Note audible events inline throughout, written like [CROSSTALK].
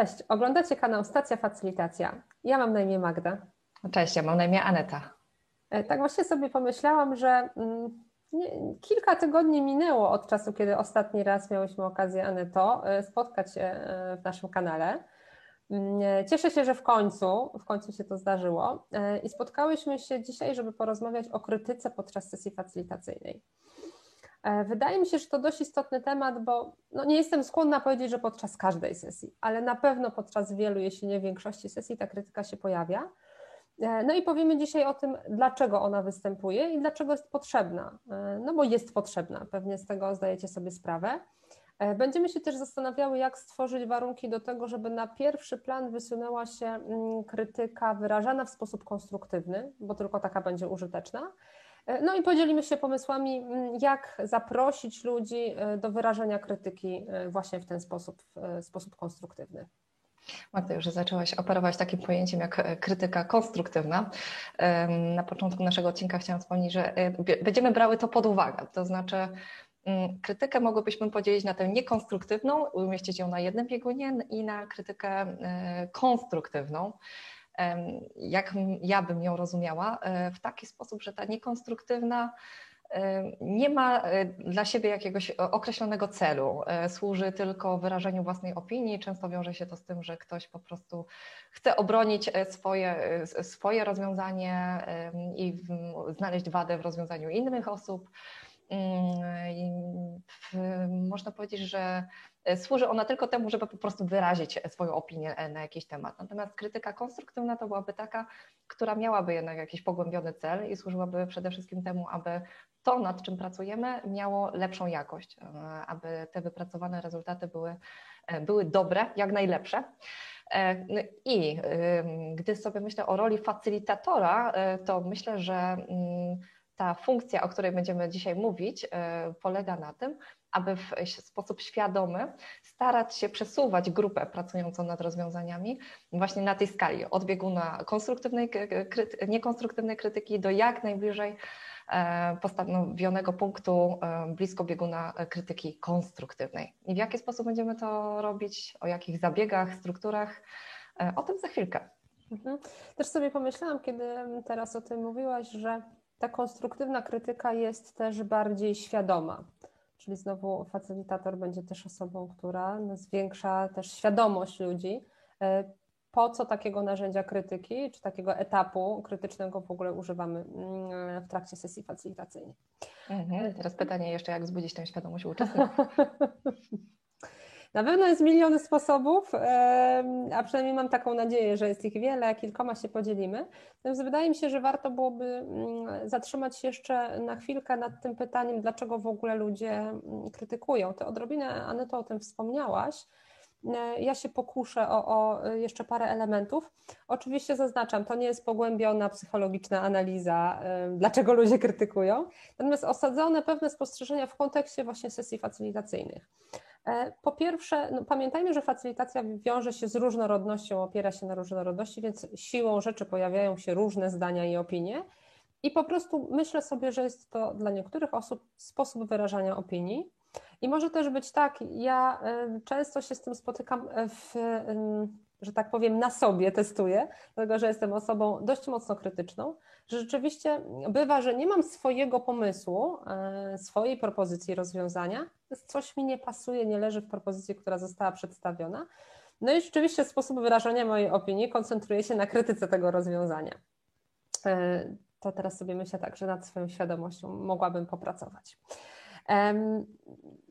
Cześć, oglądacie kanał Stacja Facylitacja. Ja mam na imię Magda. Cześć, ja mam na imię Aneta. E, tak właśnie sobie pomyślałam, że mm, kilka tygodni minęło od czasu, kiedy ostatni raz miałyśmy okazję, Aneto, e, spotkać się e, w naszym kanale. Mm, cieszę się, że w końcu, w końcu się to zdarzyło i spotkałyśmy się dzisiaj, żeby porozmawiać o krytyce podczas sesji facylitacyjnej. E, wydaje mi się, że to dość istotny temat, bo no nie jestem skłonna powiedzieć, że podczas każdej sesji, ale na pewno podczas wielu, jeśli nie większości sesji, ta krytyka się pojawia. E, no i powiemy dzisiaj o tym, dlaczego ona występuje i dlaczego jest potrzebna. E, no bo jest potrzebna, pewnie z tego zdajecie sobie sprawę. Będziemy się też zastanawiały, jak stworzyć warunki do tego, żeby na pierwszy plan wysunęła się mm, krytyka wyrażana w sposób konstruktywny, bo tylko taka będzie użyteczna no i podzielimy się pomysłami, mm, jak zaprosić ludzi e, do wyrażenia krytyki e, właśnie w ten sposób, w sposób konstruktywny. Magda, już zaczęłaś operować takim pojęciem jak krytyka konstruktywna. Na początku naszego odcinka chciałam wspomnieć, że będziemy brały to pod uwagę. To znaczy, mm, krytykę mogłybyśmy podzielić na tę niekonstruktywną, umieścić ją na jednym biegunie i na krytykę konstruktywną jak ja bym ją rozumiała, e, w taki sposób, że ta niekonstruktywna nie ma e, dla siebie jakiegoś określonego celu, e, służy tylko wyrażeniu własnej opinii. Często wiąże się to z tym, że ktoś po prostu chce obronić swoje, swoje rozwiązanie i znaleźć wadę w rozwiązaniu innych osób. Mm, można powiedzieć, że E, służy ona tylko temu, żeby po prostu wyrazić swoją opinię e, na jakiś temat. Natomiast krytyka konstruktywna to byłaby taka, która miałaby jednak jakiś pogłębiony cel i służyłaby przede wszystkim temu, aby to, nad czym pracujemy, miało lepszą jakość, e, aby te wypracowane rezultaty były, były dobre, jak najlepsze. No I gdy sobie myślę o roli facylitatora, to myślę, że mm, ta funkcja, o której będziemy dzisiaj mówić, polega na tym, aby w sposób świadomy starać się przesuwać grupę pracującą nad rozwiązaniami właśnie na tej skali, od bieguna konstruktywnej, niekonstruktywnej krytyki do jak najbliżej e, postanowionego punktu e, blisko bieguna krytyki konstruktywnej. I w jaki sposób będziemy to robić, o jakich zabiegach, strukturach, e, o tym za chwilkę. Mhm. Też sobie pomyślałam, kiedy teraz o tym mówiłaś, że ta konstruktywna krytyka jest też bardziej świadoma. Czyli znowu facylitator będzie też osobą, która zwiększa też świadomość ludzi, e, po co takiego narzędzia krytyki, czy takiego etapu krytycznego w ogóle używamy mm, w trakcie sesji facylitacyjnej. Mhm. Teraz pytanie jeszcze, jak wzbudzić tę świadomość u uczestników? [LAUGHS] Na pewno jest miliony sposobów, a przynajmniej mam taką nadzieję, że jest ich wiele, kilkoma się podzielimy. Natomiast wydaje mi się, że warto byłoby mm, zatrzymać się jeszcze na chwilkę nad tym pytaniem, dlaczego w ogóle ludzie mm, krytykują. Ty odrobinę, Aneto, o tym wspomniałaś. E, ja się pokuszę o, o, jeszcze parę elementów. Oczywiście zaznaczam, to nie jest pogłębiona psychologiczna analiza, dlaczego ludzie krytykują, natomiast osadzone pewne spostrzeżenia w kontekście właśnie sesji facylitacyjnych. E, po pierwsze, no pamiętajmy, że facylitacja wiąże się z różnorodnością, opiera się na różnorodności, więc siłą rzeczy pojawiają się różne zdania i opinie. I po prostu myślę sobie, że jest to dla niektórych osób sposób wyrażania opinii. I może też być tak, ja e, często się z tym spotykam w że tak powiem, na sobie testuję, dlatego że jestem osobą dość mocno krytyczną, że rzeczywiście bywa, że nie mam swojego pomysłu, e, swojej propozycji rozwiązania, coś mi nie pasuje, nie leży w propozycji, która została przedstawiona. No i rzeczywiście sposób wyrażania mojej opinii koncentruje się na krytyce tego rozwiązania. E, to teraz sobie myślę tak, że nad swoją świadomością mogłabym popracować.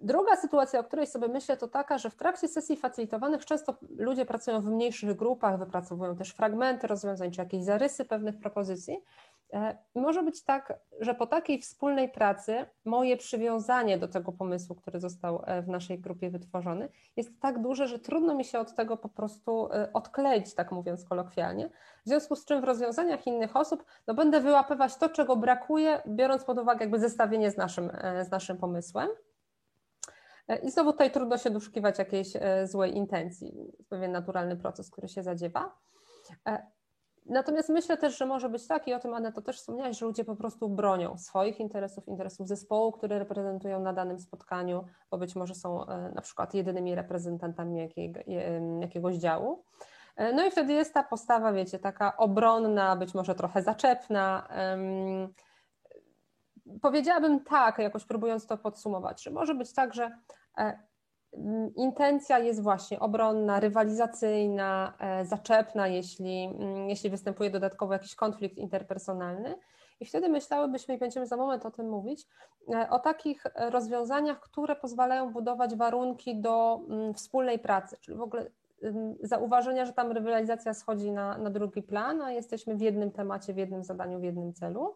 Druga sytuacja, o której sobie myślę, to taka, że w trakcie sesji facylitowanych często ludzie pracują w mniejszych grupach, wypracowują też fragmenty rozwiązań czy jakieś zarysy pewnych propozycji. E, może być tak, że po takiej wspólnej pracy moje przywiązanie do tego pomysłu, który został e, w naszej grupie wytworzony, jest tak duże, że trudno mi się od tego po prostu e, odkleić, tak mówiąc kolokwialnie. W związku z czym w rozwiązaniach innych osób no będę wyłapywać to, czego brakuje, biorąc pod uwagę jakby zestawienie z naszym, z naszym pomysłem. I znowu tutaj trudno się doszukiwać jakiejś złej intencji, pewien naturalny proces, który się zadziewa. Natomiast myślę też, że może być tak, i o tym Anna to też wspomniałaś, że ludzie po prostu bronią swoich interesów, interesów zespołu, który reprezentują na danym spotkaniu, bo być może są e, na przykład jedynymi reprezentantami jakiego, jakiegoś działu. E, no i wtedy jest ta postawa, wiecie, taka obronna, być może trochę zaczepna. Powiedziałabym tak, jakoś próbując to podsumować, że może być tak, że e, intencja jest właśnie obronna, rywalizacyjna, e, zaczepna, jeśli, mm, jeśli występuje dodatkowo jakiś konflikt interpersonalny. I wtedy myślałybyśmy, i będziemy za moment o tym mówić, e, o takich rozwiązaniach, które pozwalają budować warunki do mm, wspólnej pracy, czyli w ogóle zauważenia, że tam rywalizacja schodzi na, na drugi plan, a jesteśmy w jednym temacie, w jednym zadaniu, w jednym celu.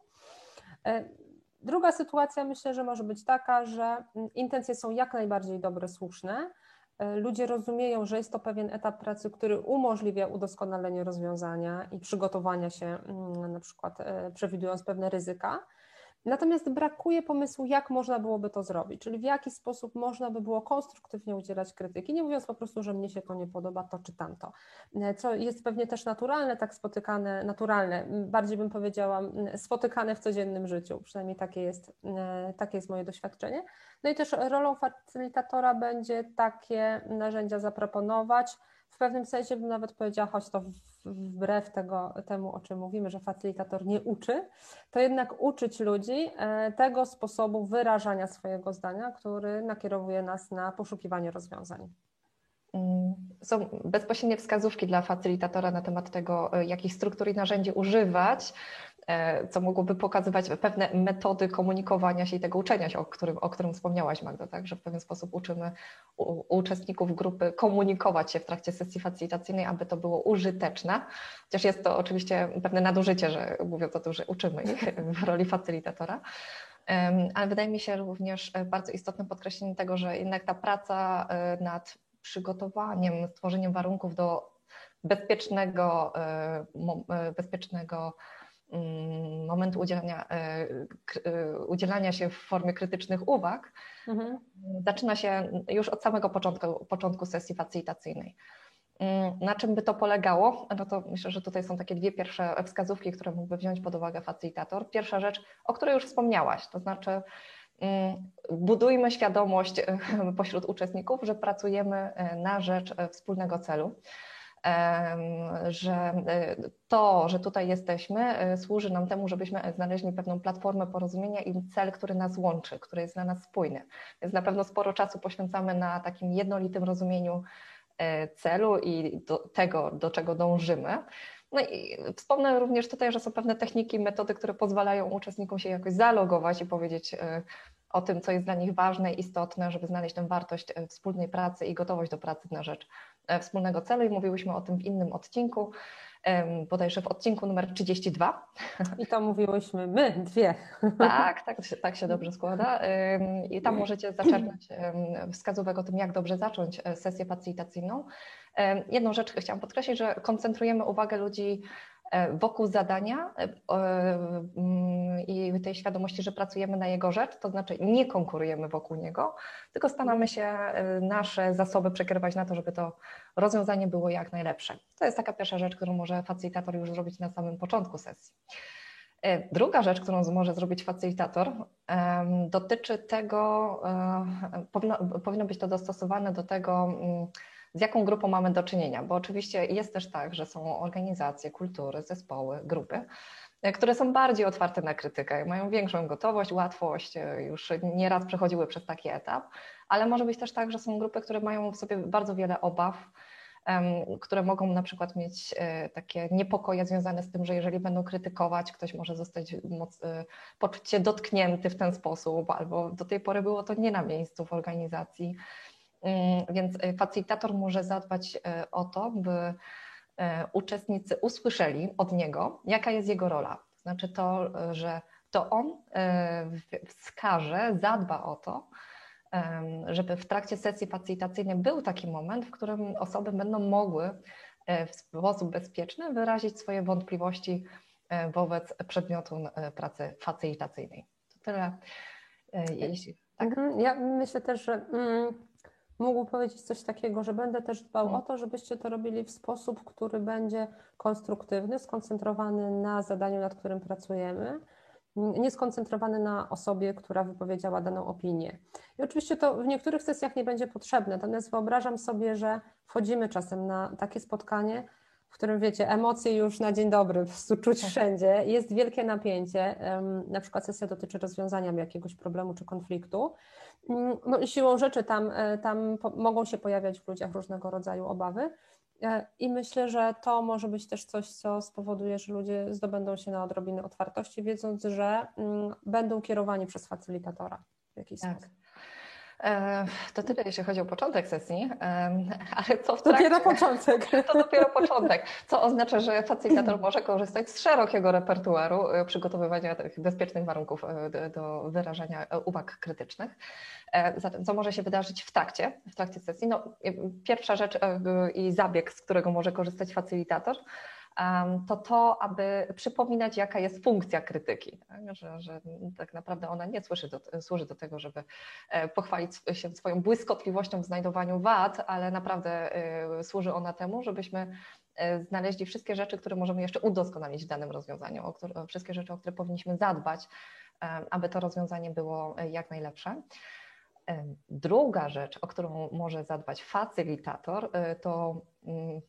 Druga sytuacja myślę, że może być taka, że intencje są jak najbardziej dobre, słuszne. E, ludzie rozumieją, że jest to pewien etap pracy, który umożliwia udoskonalenie rozwiązania i przygotowania się, na przykład e, przewidując pewne ryzyka. Natomiast brakuje pomysłu, jak można byłoby to zrobić, czyli w jaki sposób można by było konstruktywnie udzielać krytyki, nie mówiąc po prostu, że mnie się to nie podoba, to czy tamto. Co jest pewnie też naturalne, tak spotykane, naturalne, bardziej bym powiedziała, spotykane w codziennym życiu, przynajmniej takie jest, takie jest moje doświadczenie. No i też rolą facylitatora będzie takie narzędzia zaproponować, w pewnym sensie bym nawet powiedziała, choć to wbrew tego, temu, o czym mówimy, że facylitator nie uczy, to jednak uczyć ludzi e, tego sposobu wyrażania swojego zdania, który nakierowuje nas na poszukiwanie rozwiązań. Mm, są bezpośrednie wskazówki dla facylitatora na temat tego, e, jakich struktur i narzędzi używać, co mogłoby pokazywać pewne metody komunikowania się i tego uczenia się, o którym, o którym wspomniałaś Magda, tak? że w pewien sposób uczymy u, uczestników grupy komunikować się w trakcie sesji facilitacyjnej, aby to było użyteczne, chociaż jest to oczywiście pewne nadużycie, że mówiąc o tym, że uczymy ich w roli facilitatora. Ale wydaje mi się również bardzo istotnym podkreślenie tego, że jednak ta praca e, nad przygotowaniem, stworzeniem warunków do bezpiecznego, e, bezpiecznego Mm, momentu udzielania, e, e, udzielania się w formie krytycznych uwag mhm. zaczyna się już od samego początku, początku sesji facilitacyjnej. Mm, na czym by to polegało? No to myślę, że tutaj są takie dwie pierwsze wskazówki, które mógłby wziąć pod uwagę facilitator. Pierwsza rzecz, o której już wspomniałaś, to znaczy mm, budujmy świadomość e, [LAUGHS] pośród uczestników, że pracujemy na rzecz wspólnego celu że e, to, że tutaj jesteśmy, e, służy nam temu, żebyśmy znaleźli pewną platformę porozumienia i cel, który nas łączy, który jest dla nas spójny. Więc na pewno sporo czasu poświęcamy na takim jednolitym rozumieniu e, celu i do tego, do czego dążymy. No i wspomnę również tutaj, że są pewne techniki, metody, które pozwalają uczestnikom się jakoś zalogować i powiedzieć o tym, co jest dla nich ważne istotne, żeby znaleźć tę wartość wspólnej pracy i gotowość do pracy na rzecz wspólnego celu i mówiłyśmy o tym w innym odcinku, bodajże w odcinku numer 32. [LAUGHS] I to mówiłyśmy my, dwie. Tak, tak, tak się dobrze składa. I tam możecie zaczerpnąć wskazówek o tym, jak dobrze zacząć e, sesję facilitacyjną. Jedną rzecz chciałam podkreślić, że koncentrujemy uwagę ludzi E, wokół zadania e, mm, i tej świadomości, że pracujemy na jego rzecz, to znaczy nie konkurujemy wokół niego, tylko staramy się e, nasze zasoby przekierować na to, żeby to rozwiązanie było jak najlepsze. To jest taka pierwsza rzecz, którą może facilitator już zrobić na samym początku sesji. Druga rzecz, którą może zrobić facilitator, dotyczy tego, powinno, powinno być to dostosowane do tego, mm, z jaką grupą mamy do czynienia, bo oczywiście jest też tak, że są organizacje, kultury, zespoły, grupy, e, które są bardziej otwarte na krytykę, mają większą gotowość, łatwość, e, już nieraz przechodziły przez taki etap, ale może być też tak, że są grupy, które mają w sobie bardzo wiele obaw, które mogą na przykład mieć e, takie niepokoje związane z tym, że jeżeli będą krytykować, ktoś może zostać moc, poczuć się dotknięty w ten sposób, albo do tej pory było to nie na miejscu w organizacji. Mm, więc y, facilitator może zadbać y, o to, by y, uczestnicy usłyszeli od niego, jaka jest jego rola. To znaczy to, że to on wskaże, zadba o to, żeby w trakcie sesji facilitacyjnej był taki moment, w którym osoby będą mogły w sposób bezpieczny wyrazić swoje wątpliwości wobec przedmiotu pracy facilitacyjnej. To tyle. Jeśli, tak. Ja myślę też, że. Mógł powiedzieć coś takiego, że będę też dbał Mhm. o to, żebyście to robili w sposób, który będzie konstruktywny, skoncentrowany na zadaniu, nad którym pracujemy, nie skoncentrowany na osobie, która wypowiedziała daną opinię. I oczywiście to w niektórych sesjach nie będzie potrzebne, natomiast wyobrażam sobie, że wchodzimy czasem na takie spotkanie, w którym wiecie, emocje już na dzień dobry, czuć Tak. wszędzie, jest wielkie napięcie, na przykład sesja dotyczy rozwiązania jakiegoś problemu czy konfliktu. No i siłą rzeczy tam, e, tam mogą się pojawiać w ludziach różnego rodzaju obawy. E, I myślę, że to może być też coś, co spowoduje, że ludzie zdobędą się na odrobinę otwartości, wiedząc, że mm, będą kierowani przez facylitatora w jakiś Tak. sposób. To tyle, jeśli chodzi o początek sesji, [LAUGHS] ale co w trakcie? Dopiero początek. [LAUGHS] To dopiero początek, co oznacza, że facylitator może korzystać z szerokiego repertuaru e, przygotowywania tych bezpiecznych warunków e, do, wyrażania e, uwag krytycznych. E, Zatem, co może się wydarzyć w trakcie, w trakcie sesji? No, pierwsza rzecz i zabieg, z którego może korzystać facylitator, em, to to, aby przypominać, jaka jest funkcja krytyki. Tak? Że, że tak naprawdę ona nie służy do, służy do tego, żeby e, pochwalić się swoją błyskotliwością w znajdowaniu wad, ale naprawdę e, służy ona temu, żebyśmy e, znaleźli wszystkie rzeczy, które możemy jeszcze udoskonalić w danym rozwiązaniu, o które, wszystkie rzeczy, o które powinniśmy zadbać, aby to rozwiązanie było jak najlepsze. Druga rzecz, o którą może zadbać facylitator, to mm,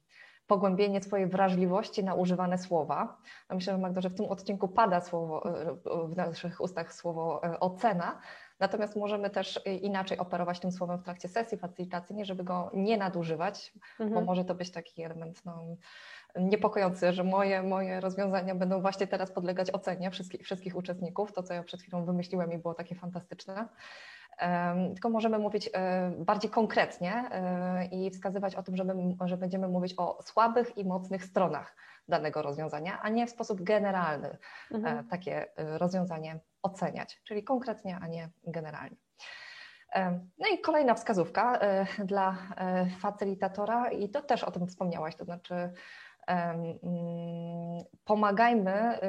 pogłębienie swojej wrażliwości na używane słowa. Ja myślę, że Magda, że w tym odcinku pada słowo, e, w naszych ustach słowo e, ocena, natomiast możemy też e, inaczej operować tym słowem w trakcie sesji facylitacyjnej, żeby go nie nadużywać, bo Mhm. może to być taki element no, niepokojący, że moje, moje rozwiązania będą właśnie teraz podlegać ocenie wszystkich, wszystkich uczestników. To, co ja przed chwilą wymyśliłem i było takie fantastyczne. Tylko możemy mówić e, bardziej konkretnie e, i wskazywać o tym, żeby, że będziemy mówić o słabych i mocnych stronach danego rozwiązania, a nie w sposób generalny e, Mhm. takie rozwiązanie oceniać, czyli konkretnie, a nie generalnie. No i kolejna wskazówka dla facylitatora, i to też o tym wspomniałaś, to znaczy pomagajmy y,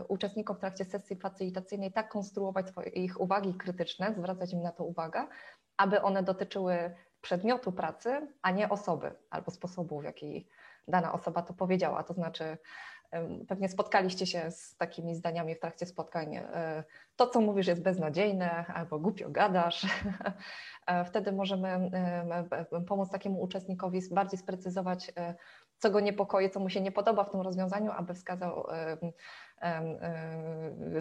y, uczestnikom w trakcie sesji facylitacyjnej tak konstruować ich uwagi krytyczne, zwracać im na to uwagę, aby one dotyczyły przedmiotu pracy, a nie osoby albo sposobu, w jaki dana osoba to powiedziała. To znaczy, pewnie spotkaliście się z takimi zdaniami w trakcie spotkań. e, To, co mówisz, jest beznadziejne, albo głupio gadasz. [LAUGHS] E, Wtedy możemy em, em, pomóc takiemu uczestnikowi bardziej sprecyzować, e, co go niepokoi, co mu się nie podoba w tym rozwiązaniu, aby wskazał,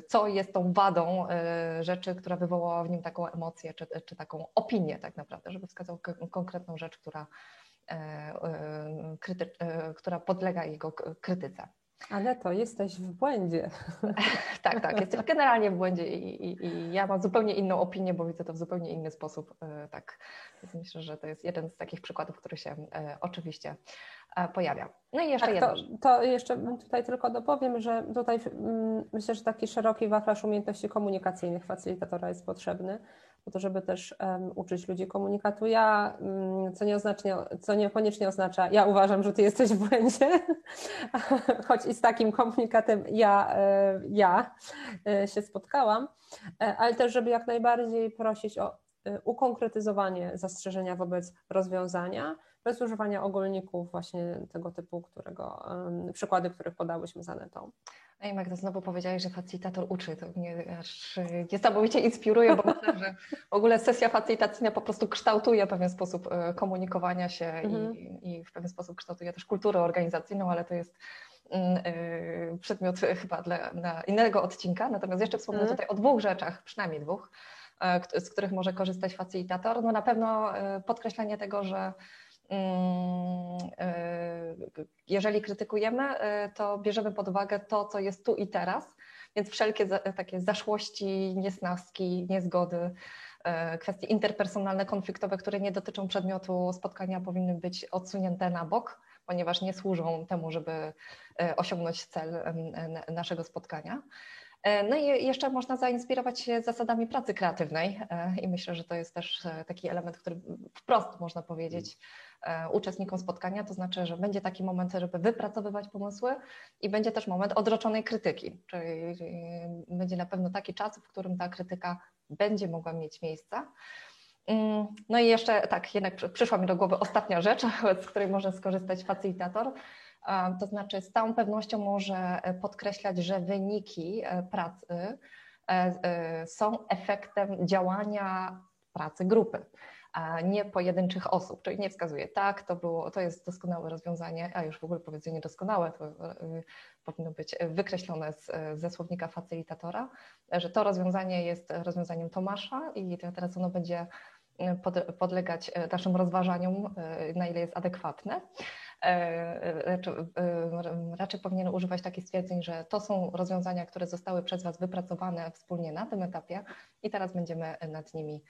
co jest tą wadą e, rzeczy, która wywołała w nim taką emocję, czy, czy taką opinię tak naprawdę, żeby wskazał konkretną rzecz, która, e, e, która podlega jego krytyce. Ale to jesteś w błędzie. [LAUGHS] Tak, tak, jesteś generalnie w błędzie i, i, i ja mam zupełnie inną opinię, bo widzę to w zupełnie inny sposób. e, Tak, więc myślę, że to jest jeden z takich przykładów, który się e, oczywiście e, pojawia. No i jeszcze Tak, jedna to, to jeszcze tutaj tylko dopowiem, że tutaj mm, myślę, że taki szeroki wachlarz umiejętności komunikacyjnych facylitatora jest potrzebny, po to, żeby też um, uczyć ludzi komunikatu. Ja, mm, co, nie oznacza, co niekoniecznie oznacza, ja uważam, że ty jesteś w błędzie, [LAUGHS] choć i z takim komunikatem ja, e, ja e, się spotkałam, e, ale też, żeby jak najbardziej prosić o ukonkretyzowanie zastrzeżenia wobec rozwiązania, bez używania ogólników właśnie tego typu, którego, przykłady, których podałyśmy z Anetą. Ej Magda, znowu powiedziałeś, że facylitator uczy. To mnie aż niesamowicie inspiruje, bo myślę, że w ogóle sesja facylitacyjna po prostu kształtuje pewien sposób y, komunikowania się Mhm. i, i w pewien sposób kształtuje też kulturę organizacyjną, ale to jest mm, y, przedmiot chyba dla, dla innego odcinka. Natomiast jeszcze wspomnę Mhm. tutaj o dwóch rzeczach, przynajmniej dwóch, e, z których może korzystać facylitator. No na pewno e, podkreślenie tego, że mm, e, jeżeli krytykujemy, e, to bierzemy pod uwagę to, co jest tu i teraz, więc wszelkie takie zaszłości, niesnaski, niezgody, e, kwestie interpersonalne, konfliktowe, które nie dotyczą przedmiotu spotkania, powinny być odsunięte na bok, ponieważ nie służą temu, żeby osiągnąć cel naszego spotkania. No i jeszcze można zainspirować się zasadami pracy kreatywnej i myślę, że to jest też taki element, który wprost można powiedzieć uczestnikom spotkania, to znaczy, że będzie taki moment, żeby wypracowywać pomysły i będzie też moment odroczonej krytyki, czyli czyli będzie na pewno taki czas, w którym ta krytyka będzie mogła mieć miejsce. Mm, no i jeszcze tak, jednak przyszła mi do głowy ostatnia rzecz, [LAUGHS] z której może skorzystać facilitator. To znaczy, z całą pewnością może podkreślać, że wyniki e, pracy e, e, są efektem działania pracy grupy a nie pojedynczych osób, czyli nie wskazuje tak, to, było, to jest doskonałe rozwiązanie, a już w ogóle powiedzenie doskonałe to powinno być wykreślone z, ze słownika facilitatora, że to rozwiązanie jest rozwiązaniem Tomasza i teraz ono będzie podlegać naszym rozważaniom, na ile jest adekwatne. Raczej, raczej powinien używać takich stwierdzeń, że to są rozwiązania, które zostały przez Was wypracowane wspólnie na tym etapie i teraz będziemy nad nimi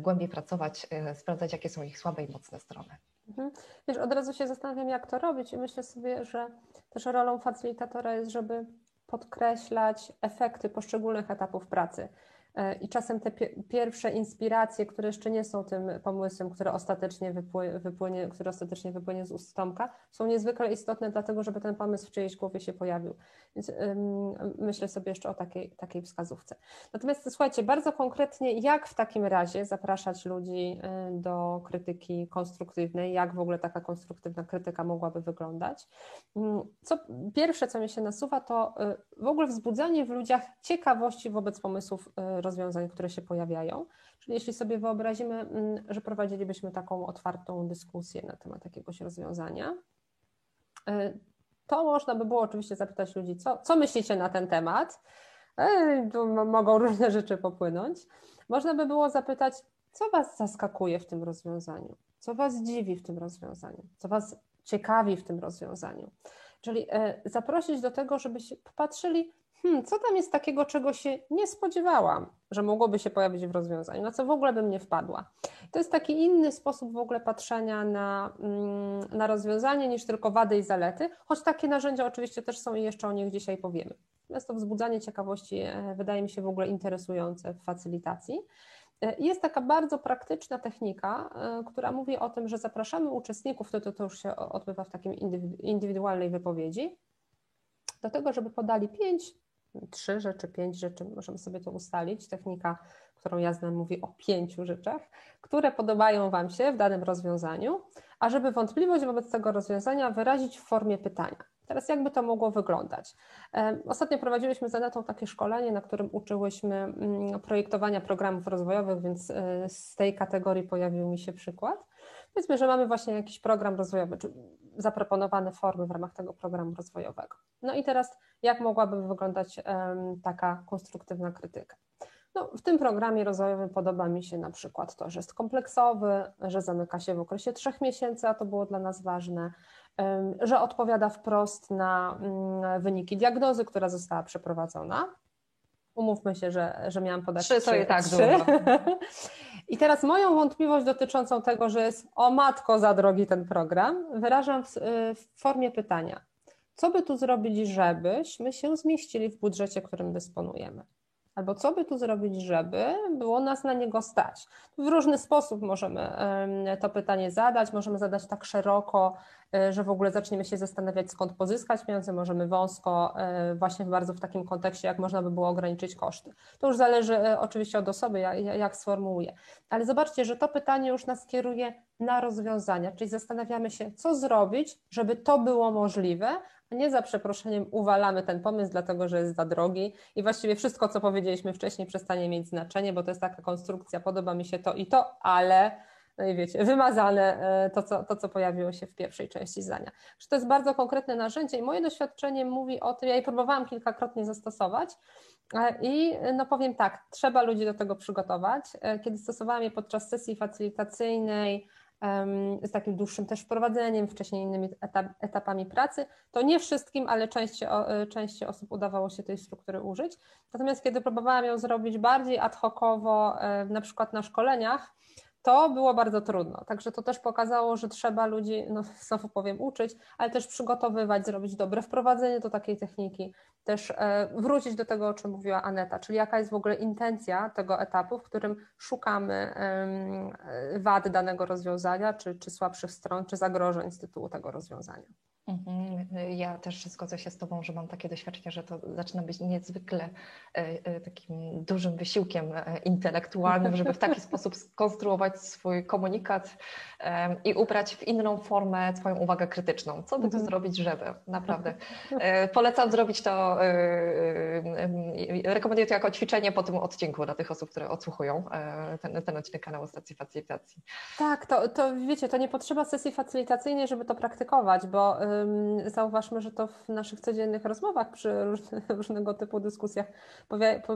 głębiej pracować, e, sprawdzać, jakie są ich słabe i mocne strony. Mhm. Wiesz, od razu się zastanawiam, jak to robić i myślę sobie, że też rolą facylitatora jest, żeby podkreślać efekty poszczególnych etapów pracy. E, I czasem te pierwsze inspiracje, które jeszcze nie są tym pomysłem, który ostatecznie wypłynie, który ostatecznie wypłynie z ust Tomka, są niezwykle istotne, dlatego żeby ten pomysł w czyjejś głowie się pojawił. Więc myślę sobie jeszcze o takiej, takiej wskazówce. Natomiast słuchajcie, bardzo konkretnie, jak w takim razie zapraszać ludzi y, do krytyki konstruktywnej, jak w ogóle taka konstruktywna krytyka mogłaby wyglądać. Mm, co, pierwsze, co mi się nasuwa, to y, w ogóle wzbudzanie w ludziach ciekawości wobec pomysłów rozwiązań, które się pojawiają. Czyli jeśli sobie wyobrazimy, mm, że prowadzilibyśmy taką otwartą dyskusję na temat jakiegoś rozwiązania, to można by było oczywiście zapytać ludzi, co, co myślicie na ten temat. tu mogą różne rzeczy popłynąć. Można by było zapytać, co Was zaskakuje w tym rozwiązaniu, co Was dziwi w tym rozwiązaniu, co Was ciekawi w tym rozwiązaniu. Czyli e, zaprosić do tego, żebyście popatrzyli, hmm, co tam jest takiego, czego się nie spodziewałam, że mogłoby się pojawić w rozwiązaniu, na co w ogóle bym nie wpadła. To jest taki inny sposób w ogóle patrzenia na, mm, na rozwiązanie niż tylko wady i zalety, choć takie narzędzia oczywiście też są i jeszcze o nich dzisiaj powiemy. Natomiast to wzbudzanie ciekawości e, wydaje mi się w ogóle interesujące w facylitacji. E, jest taka bardzo praktyczna technika, e, która mówi o tym, że zapraszamy uczestników, to, to, to już się odbywa w takim indywidualnej wypowiedzi, do tego, żeby podali pięć trzy rzeczy, pięć rzeczy, możemy sobie to ustalić. Technika, którą ja znam, mówi o pięciu rzeczach, które podobają Wam się w danym rozwiązaniu, a żeby wątpliwość wobec tego rozwiązania wyrazić w formie pytania. Teraz jakby to mogło wyglądać? Ostatnio prowadziliśmy z Anetą takie szkolenie, na którym uczyłyśmy mm, projektowania programów rozwojowych, więc e, z tej kategorii pojawił mi się przykład. Powiedzmy, że mamy właśnie jakiś program rozwojowy, czy zaproponowane formy w ramach tego programu rozwojowego. No i teraz, jak mogłaby wyglądać taka konstruktywna krytyka? No, w tym programie rozwojowym podoba mi się na przykład to, że jest kompleksowy, że zamyka się w okresie trzech miesięcy, a to było dla nas ważne, że odpowiada wprost na mm, wyniki diagnozy, która została przeprowadzona. Umówmy się, że, że miałam podać trzy. To i tak trzy. dużo. [LAUGHS] I teraz moją wątpliwość dotyczącą tego, że jest o matko za drogi ten program, wyrażam w, w formie pytania. Co by tu zrobić, żebyśmy się zmieścili w budżecie, którym dysponujemy? Albo co by tu zrobić, żeby było nas na niego stać? W różny sposób możemy to pytanie zadać. Możemy zadać tak szeroko, e, że w ogóle zaczniemy się zastanawiać, skąd pozyskać pieniądze. Możemy wąsko, e, właśnie bardzo w takim kontekście, jak można by było ograniczyć koszty. To już zależy e, oczywiście od osoby, jak sformułuję. Ale zobaczcie, że to pytanie już nas kieruje na rozwiązania, czyli zastanawiamy się, co zrobić, żeby to było możliwe, nie za przeproszeniem uwalamy ten pomysł, dlatego że jest za drogi i właściwie wszystko, co powiedzieliśmy wcześniej, przestanie mieć znaczenie, bo to jest taka konstrukcja, podoba mi się to i to, ale no i wiecie, wymazane e, to co, to, co pojawiło się w pierwszej części zdania. To jest bardzo konkretne narzędzie i moje doświadczenie mówi o tym, ja je próbowałam kilkakrotnie zastosować e, i no powiem tak, trzeba ludzi do tego przygotować. E, kiedy stosowałam je podczas sesji facylitacyjnej, z takim dłuższym też wprowadzeniem, wcześniej innymi etap, etapami pracy, to nie wszystkim, ale części, e, części osób udawało się tej struktury użyć. Natomiast kiedy próbowałam ją zrobić bardziej ad hocowo, na przykład na szkoleniach, to było bardzo trudno. Także to też pokazało, że trzeba ludzi, no znowu powiem, uczyć, ale też przygotowywać, zrobić dobre wprowadzenie do takiej techniki, też e, wrócić do tego, o czym mówiła Aneta, czyli jaka jest w ogóle intencja tego etapu, w którym szukamy wad danego rozwiązania, czy, czy słabszych stron, czy zagrożeń z tytułu tego rozwiązania. Mhm. Ja też zgodzę się z Tobą, że mam takie doświadczenie, że to zaczyna być niezwykle e, e, takim dużym wysiłkiem e, intelektualnym, żeby w taki [LAUGHS] sposób skonstruować swój komunikat i ubrać w inną formę swoją uwagę krytyczną. Co by tu mhm. zrobić, żeby? Naprawdę. [LAUGHS] Polecam zrobić to, rekomenduję to jako ćwiczenie po tym odcinku dla tych osób, które odsłuchują ten, ten odcinek kanału stacji facylitacji. Tak, to, to wiecie, to nie potrzeba sesji facylitacyjnej, żeby to praktykować, bo zauważmy, że to w naszych codziennych rozmowach przy [LAUGHS] różnego typu dyskusjach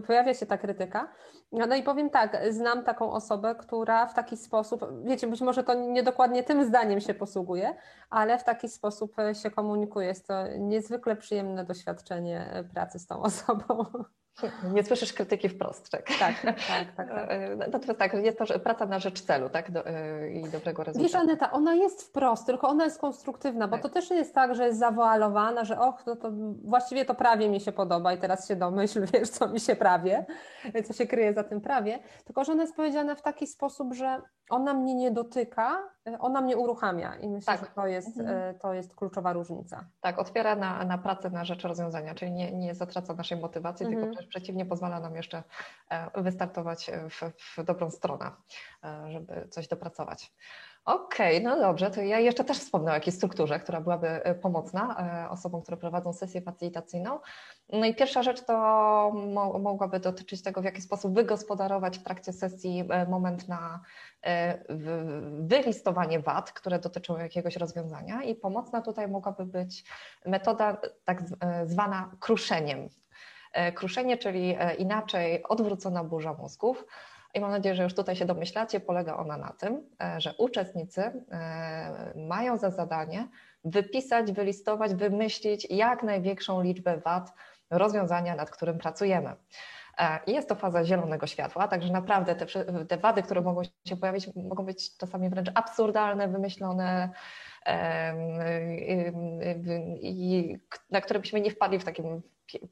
pojawia się ta krytyka. No i powiem tak, znam taką osobę, która w taki sposób, wiecie, być może to niedokładnie tym zdaniem się posługuje, ale w taki sposób się komunikuje. Jest to niezwykle przyjemne doświadczenie pracy z tą osobą. [LAUGHS] [LAUGHS] Nie słyszysz krytyki wprost, tak? Tak, tak, tak. [LAUGHS] tak. Natomiast tak, jest to praca na rzecz celu, tak? Do, e, I dobrego rezultatu. Wiesz, Aneta, ona jest wprost, tylko ona jest konstruktywna, bo tak. to też nie jest tak, że jest zawoalowana, że och, no to właściwie to prawie mi się podoba i teraz się domyśl, [LAUGHS] wiesz, co mi się prawie, co się kryje za tym prawie, tylko że ona jest powiedziana w taki sposób, że ona mnie nie dotyka, ona mnie uruchamia i myślę, tak. że to jest, mhm. E, to jest kluczowa różnica. Tak, otwiera na, na pracę na rzecz rozwiązania, czyli nie, nie zatraca naszej motywacji, mhm. tylko wręcz przeciwnie pozwala nam jeszcze e, wystartować w, w dobrą stronę, e, żeby coś dopracować. Okej, okay, no dobrze, to ja jeszcze też wspomnę o jakiejś strukturze, która byłaby e, pomocna e, osobom, które prowadzą sesję facilitacyjną. No i pierwsza rzecz to mo mogłaby dotyczyć tego, w jaki sposób wygospodarować w trakcie sesji e, moment na wylistowanie wad, które dotyczą jakiegoś rozwiązania i pomocna tutaj mogłaby być metoda tak zwana kruszeniem. Kruszenie, czyli inaczej odwrócona burza mózgów. I mam nadzieję, że już tutaj się domyślacie, polega ona na tym, e, że uczestnicy e, mają za zadanie wypisać, wylistować, wymyślić jak największą liczbę wad rozwiązania, nad którym pracujemy. E, jest to faza zielonego światła, także naprawdę te, te wady, które mogą się pojawić, mogą być czasami wręcz absurdalne, wymyślone, na które byśmy nie wpadli w takim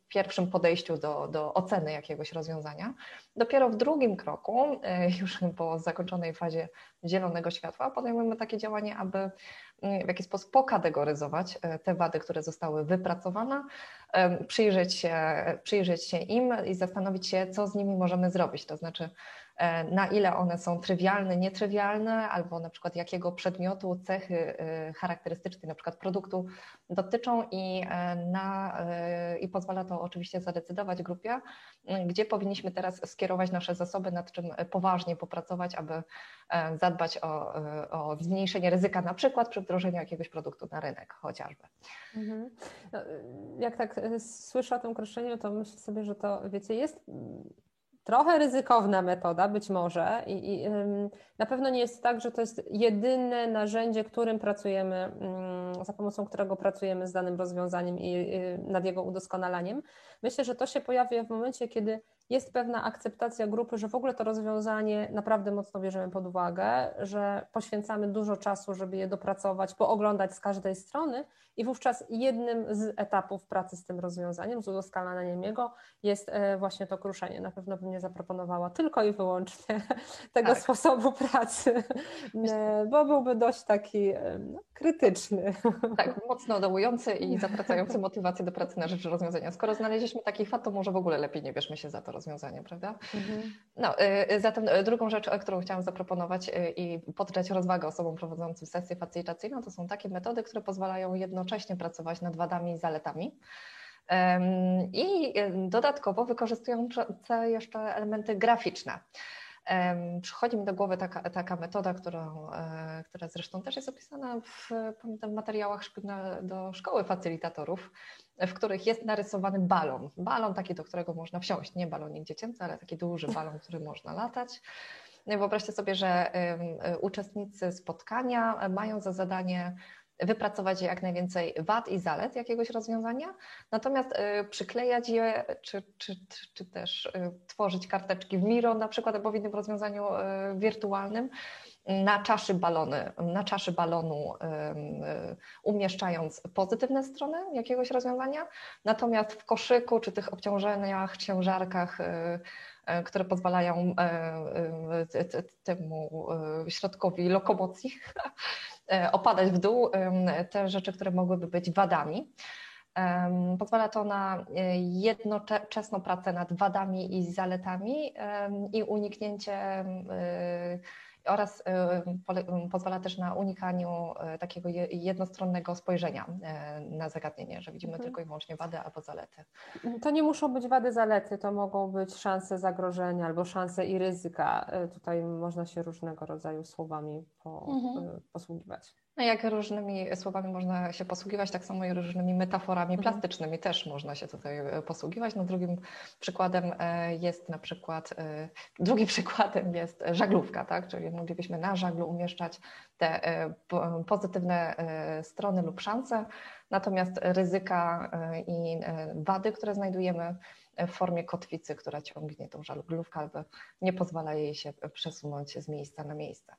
pierwszym podejściu do, do oceny jakiegoś rozwiązania. Dopiero w drugim kroku, e, już po zakończonej fazie zielonego światła, podejmujemy takie działanie, aby mm, w jakiś sposób pokategoryzować e, te wady, które zostały wypracowane, przyjrzeć się, przyjrzeć się im i zastanowić się, co z nimi możemy zrobić. To znaczy, na ile one są trywialne, nietrywialne, albo na przykład jakiego przedmiotu, cechy e, charakterystycznej na przykład produktu dotyczą i, e, na, i pozwala to oczywiście zadecydować grupie, gdzie powinniśmy teraz skierować nasze zasoby, nad czym poważnie popracować, aby zadbać o, o zmniejszenie ryzyka na przykład przy wdrożeniu jakiegoś produktu na rynek chociażby. Mhm. No, jak tak słyszę o tym kroszeniu, to myślę sobie, że to wiecie, jest trochę ryzykowna metoda, być może, i, i na pewno nie jest tak, że to jest jedyne narzędzie, którym pracujemy, mm, za pomocą którego pracujemy z danym rozwiązaniem i nad jego udoskonalaniem. Myślę, że to się pojawia w momencie, kiedy jest pewna akceptacja grupy, że w ogóle to rozwiązanie naprawdę mocno bierzemy pod uwagę, że poświęcamy dużo czasu, żeby je dopracować, pooglądać z każdej strony i wówczas jednym z etapów pracy z tym rozwiązaniem, z udoskonaleniem jego jest e, właśnie to kruszenie. Na pewno bym nie zaproponowała tylko i wyłącznie [LAUGHS] tego tak. sposobu pracy, [LAUGHS] e, bo byłby dość taki e, no, krytyczny. [LAUGHS] Tak, mocno dołujący i zatracający motywację do pracy na rzecz rozwiązania. Skoro znaleźliśmy taki fakt, to może w ogóle lepiej nie bierzmy się za to rozwiązanie, prawda? Mhm. No, zatem drugą rzecz, którą chciałam zaproponować i poddać rozwagę osobom prowadzącym sesję facilitacyjną, to są takie metody, które pozwalają jednocześnie pracować nad wadami i zaletami. I dodatkowo wykorzystujące jeszcze elementy graficzne. Przychodzi mi do głowy taka, taka metoda, którą, e, która zresztą też jest opisana w, w materiałach do szkoły facylitatorów, w których jest narysowany balon. Balon taki, do którego można wsiąść, nie balonik dziecięcy, ale taki duży balon, który można latać. Wyobraźcie sobie, że uczestnicy spotkania mają za zadanie wypracować jak najwięcej wad i zalet jakiegoś rozwiązania, natomiast y, przyklejać je, czy, czy, czy, czy też y, tworzyć karteczki w Miro, na przykład albo w innym rozwiązaniu y, wirtualnym, na czaszy balony, na czaszy balonu umieszczając pozytywne strony jakiegoś rozwiązania, natomiast w koszyku czy tych obciążeniach, ciężarkach, które pozwalają temu środkowi lokomocji [LAUGHS] opadać w dół te rzeczy, które mogłyby być wadami. Pozwala to na jednoczesną pracę nad wadami i zaletami i uniknięcie oraz y, pozwala też na unikaniu y, takiego jednostronnego spojrzenia y, na zagadnienie, że widzimy mhm. tylko i wyłącznie wady albo zalety. To nie muszą być wady, zalety, to mogą być szanse zagrożenia albo szanse i ryzyka. Tutaj można się różnego rodzaju słowami po, mhm. posługiwać. No jak różnymi słowami można się posługiwać, tak samo i różnymi metaforami mhm. plastycznymi też można się tutaj e, posługiwać. No drugim przykładem e, jest na przykład, e, drugim [LAUGHS] przykładem jest żaglówka, tak? czyli moglibyśmy na żaglu umieszczać te pozytywne strony lub szanse, natomiast ryzyka i wady, które znajdujemy w formie kotwicy, która ciągnie tą żaglówkę albo nie pozwala jej się przesunąć z miejsca na miejsce.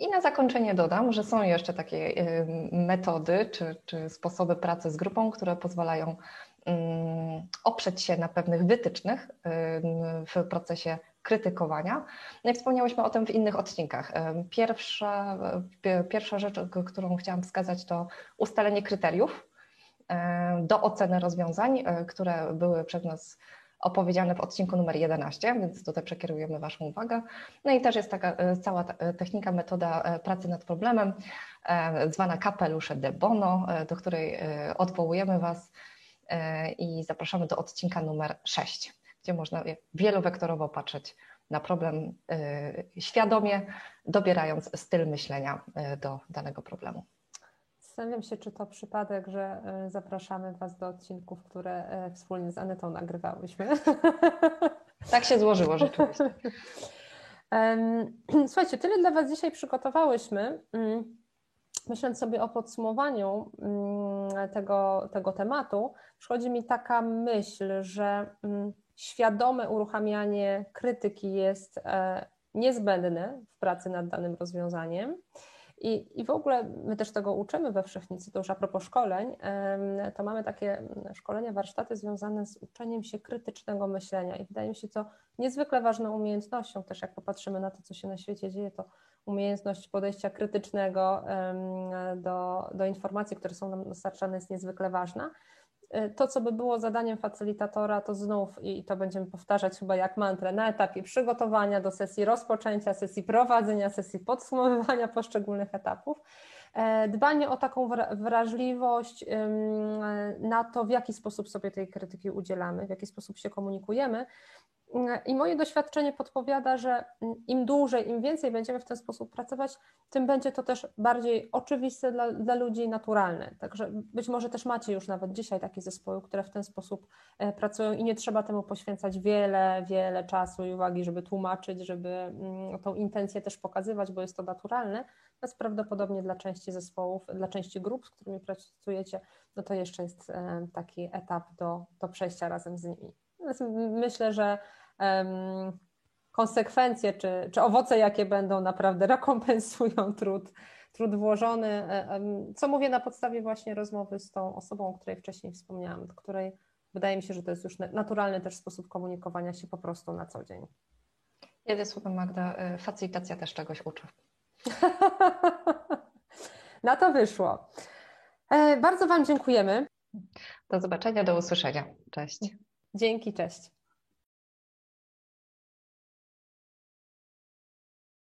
I na zakończenie dodam, że są jeszcze takie y, metody czy, czy sposoby pracy z grupą, które pozwalają mm, oprzeć się na pewnych wytycznych y, w procesie krytykowania. No i wspomniałyśmy o tym w innych odcinkach. Y, pierwsza, pierwsza rzecz, którą chciałam wskazać, to ustalenie kryteriów do oceny rozwiązań, które były przez nas opowiedziane w odcinku numer 11, więc tutaj przekierujemy Waszą uwagę. No i też jest taka e, cała e, technika, metoda e, pracy nad problemem, zwana kapelusze de bono, do której odwołujemy Was i zapraszamy do odcinka numer 6, gdzie można wielowektorowo patrzeć na problem świadomie, dobierając styl myślenia do danego problemu. Zastanawiam się, czy to przypadek, że e, zapraszamy Was do odcinków, które e, wspólnie z Anetą nagrywałyśmy. [LAUGHS] Tak się złożyło rzeczywiście. [CLEARS THROAT] Słuchajcie, tyle dla Was dzisiaj przygotowałyśmy. Mm, myśląc sobie o podsumowaniu mm, tego, tego tematu, przychodzi mi taka myśl, że mm, świadome uruchamianie krytyki jest e, niezbędne w pracy nad danym rozwiązaniem. I, I w ogóle my też tego uczymy we Wszechnicy, to już a propos szkoleń, to mamy takie szkolenia, warsztaty związane z uczeniem się krytycznego myślenia i wydaje mi się to niezwykle ważną umiejętnością, też jak popatrzymy na to, co się na świecie dzieje, to umiejętność podejścia krytycznego do, do informacji, które są nam dostarczane jest niezwykle ważna. Y, to, co by było zadaniem facylitatora, to znów, i to będziemy powtarzać chyba jak mantrę, na etapie przygotowania do sesji rozpoczęcia, sesji prowadzenia, sesji podsumowywania [LAUGHS] poszczególnych etapów, e, dbanie o taką wrażliwość na to, w jaki sposób sobie tej krytyki udzielamy, w jaki sposób się komunikujemy, i moje doświadczenie podpowiada, że im dłużej, im więcej będziemy w ten sposób pracować, tym będzie to też bardziej oczywiste dla, dla ludzi naturalne. Także być może też macie już nawet dzisiaj takie zespoły, które w ten sposób e, pracują i nie trzeba temu poświęcać wiele, wiele czasu i uwagi, żeby tłumaczyć, żeby mm, tą intencję też pokazywać, bo jest to naturalne. Natomiast prawdopodobnie dla części zespołów, dla części grup, z którymi pracujecie, no to jeszcze jest e, taki etap do, do przejścia razem z nimi. Myślę, że konsekwencje czy, czy owoce, jakie będą, naprawdę rekompensują trud, trud włożony. Co mówię na podstawie właśnie rozmowy z tą osobą, o której wcześniej wspomniałam, której wydaje mi się, że to jest już naturalny też sposób komunikowania się po prostu na co dzień. Jednym słowem, Magda, y, facylitacja też czegoś uczy. [LAUGHS] na to wyszło. E, bardzo Wam dziękujemy. Do zobaczenia, do usłyszenia. Cześć. Dzięki, cześć.